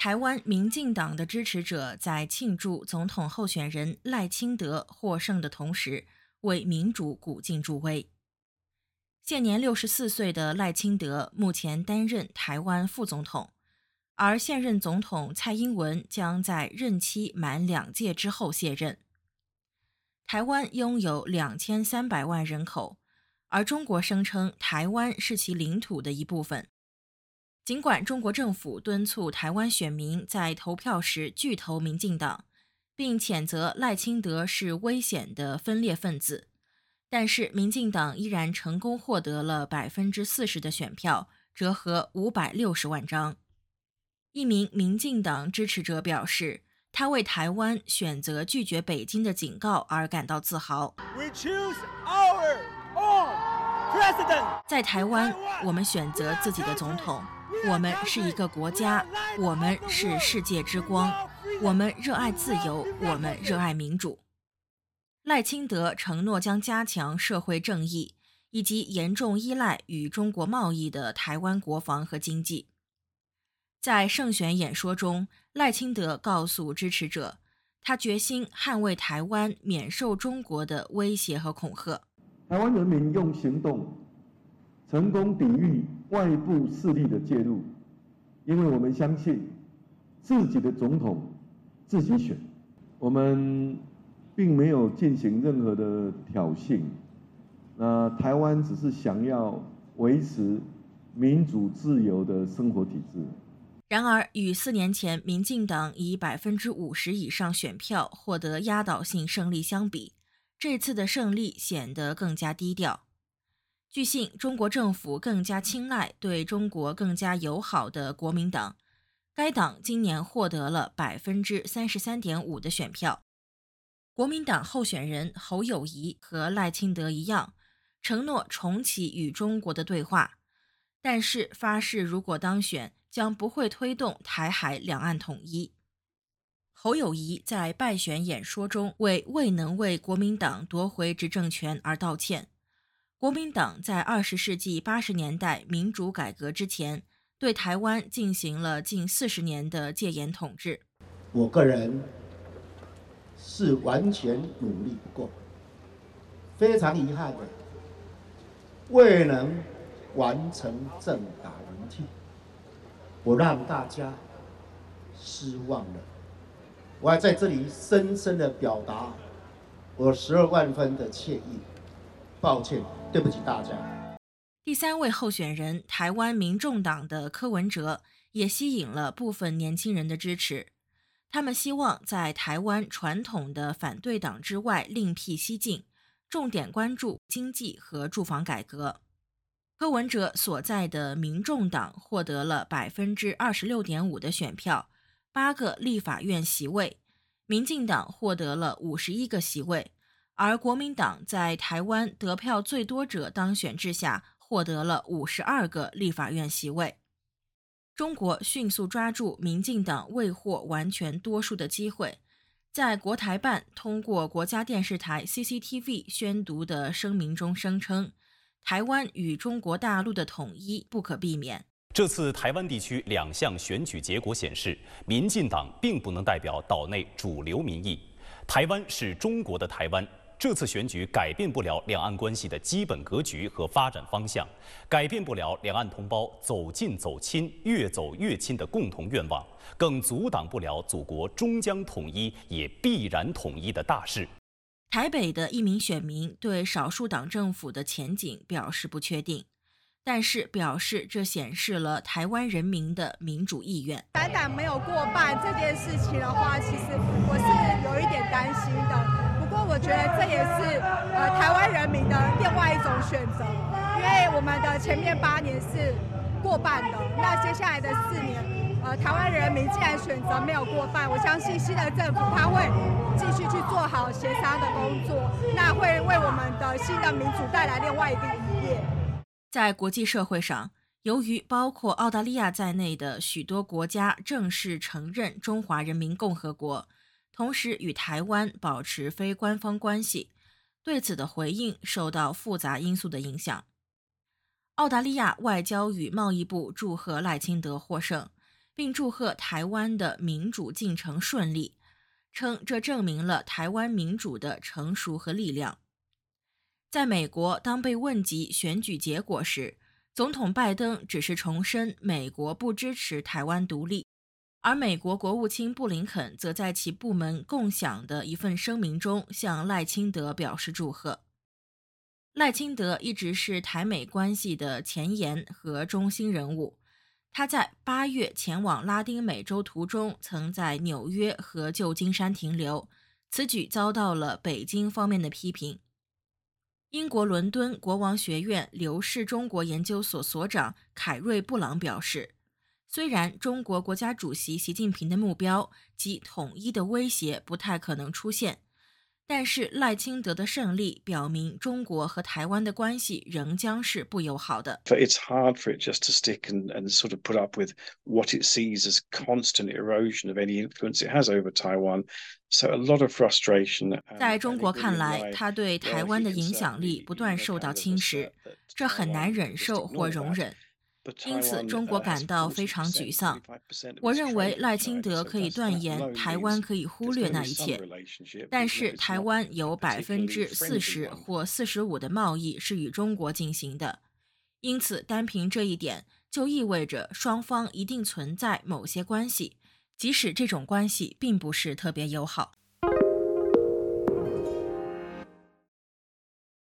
台湾民进党的支持者在庆祝总统候选人赖清德获胜的同时，为民主鼓劲助威。现年六十四岁的赖清德目前担任台湾副总统，而现任总统蔡英文将在任期满两届之后卸任。台湾拥有两千三百万人口，而中国声称台湾是其领土的一部分。尽管中国政府敦促台湾选民在投票时拒投民进党，并谴责赖清德是危险的分裂分子，但是民进党依然成功获得了百分之四十的选票，折合五百六十万张。一名民进党支持者表示，他为台湾选择拒绝北京的警告而感到自豪。在台湾，我们选择自己的总统。我们是一个国家，我们是世界之光，我们热爱自由，我们热爱民主。赖清德承诺将加强社会正义，以及严重依赖与中国贸易的台湾国防和经济。在胜选演说中，赖清德告诉支持者，他决心捍卫台湾免受中国的威胁和恐吓。台湾人民用行动。成功抵御外部势力的介入，因为我们相信自己的总统自己选，我们并没有进行任何的挑衅。那台湾只是想要维持民主自由的生活体制。然而，与四年前民进党以百分之五十以上选票获得压倒性胜利相比，这次的胜利显得更加低调。据信，中国政府更加青睐对中国更加友好的国民党。该党今年获得了百分之三十三点五的选票。国民党候选人侯友谊和赖清德一样，承诺重启与中国的对话，但是发誓如果当选，将不会推动台海两岸统一。侯友谊在败选演说中为未能为国民党夺回执政权而道歉。国民党在二十世纪八十年代民主改革之前，对台湾进行了近四十年的戒严统治。我个人是完全努力不够，非常遗憾的，未能完成政党轮替，我让大家失望了。我还在这里深深的表达我十二万分的歉意。抱歉，对不起大家。第三位候选人台湾民众党的柯文哲也吸引了部分年轻人的支持，他们希望在台湾传统的反对党之外另辟蹊径，重点关注经济和住房改革。柯文哲所在的民众党获得了百分之二十六点五的选票，八个立法院席位；民进党获得了五十一个席位。而国民党在台湾得票最多者当选制下，获得了五十二个立法院席位。中国迅速抓住民进党未获完全多数的机会，在国台办通过国家电视台 CCTV 宣读的声明中声称，台湾与中国大陆的统一不可避免。这次台湾地区两项选举结果显示，民进党并不能代表岛内主流民意。台湾是中国的台湾。这次选举改变不了两岸关系的基本格局和发展方向，改变不了两岸同胞走近走亲、越走越亲的共同愿望，更阻挡不了祖国终将统一也必然统一的大势。台北的一名选民对少数党政府的前景表示不确定，但是表示这显示了台湾人民的民主意愿。反党没有过半这件事情的话，其实我是有一点担心的。不过我觉得这也是呃台湾人民的另外一种选择，因为我们的前面八年是过半的，那接下来的四年，呃台湾人民既然选择没有过半，我相信新的政府他会继续去做好协商的工作，那会为我们的新的民主带来另外一个。在国际社会上，由于包括澳大利亚在内的许多国家正式承认中华人民共和国。同时与台湾保持非官方关系，对此的回应受到复杂因素的影响。澳大利亚外交与贸易部祝贺赖清德获胜，并祝贺台湾的民主进程顺利，称这证明了台湾民主的成熟和力量。在美国，当被问及选举结果时，总统拜登只是重申美国不支持台湾独立，而美国国务卿布林肯则在其部门共享的一份声明中向赖清德表示祝贺。赖清德一直是台美关系的前沿和中心人物，他在八月前往拉丁美洲途中曾在纽约和旧金山停留，此举遭到了北京方面的批评。英国伦敦国王学院刘氏中国研究所所长凯瑞布朗表示，虽然中国国家主席习近平的目标及统一的威胁不太可能出现。但是赖清德的胜利表明，中国和台湾的关系仍将是不友好的。It's hard for it just to stick and and sort of put up with what it sees as constant erosion of any influence it has over Taiwan. So a lot of frustration. 在中国看来，他对台湾的影响力不断受到侵蚀，这很难忍受或容忍。因此，中国感到非常沮丧。我认为赖清德可以断言台湾可以忽略那一切，但是台湾有百分之四十或四十五的贸易是与中国进行的，因此单凭这一点就意味着双方一定存在某些关系，即使这种关系并不是特别友好。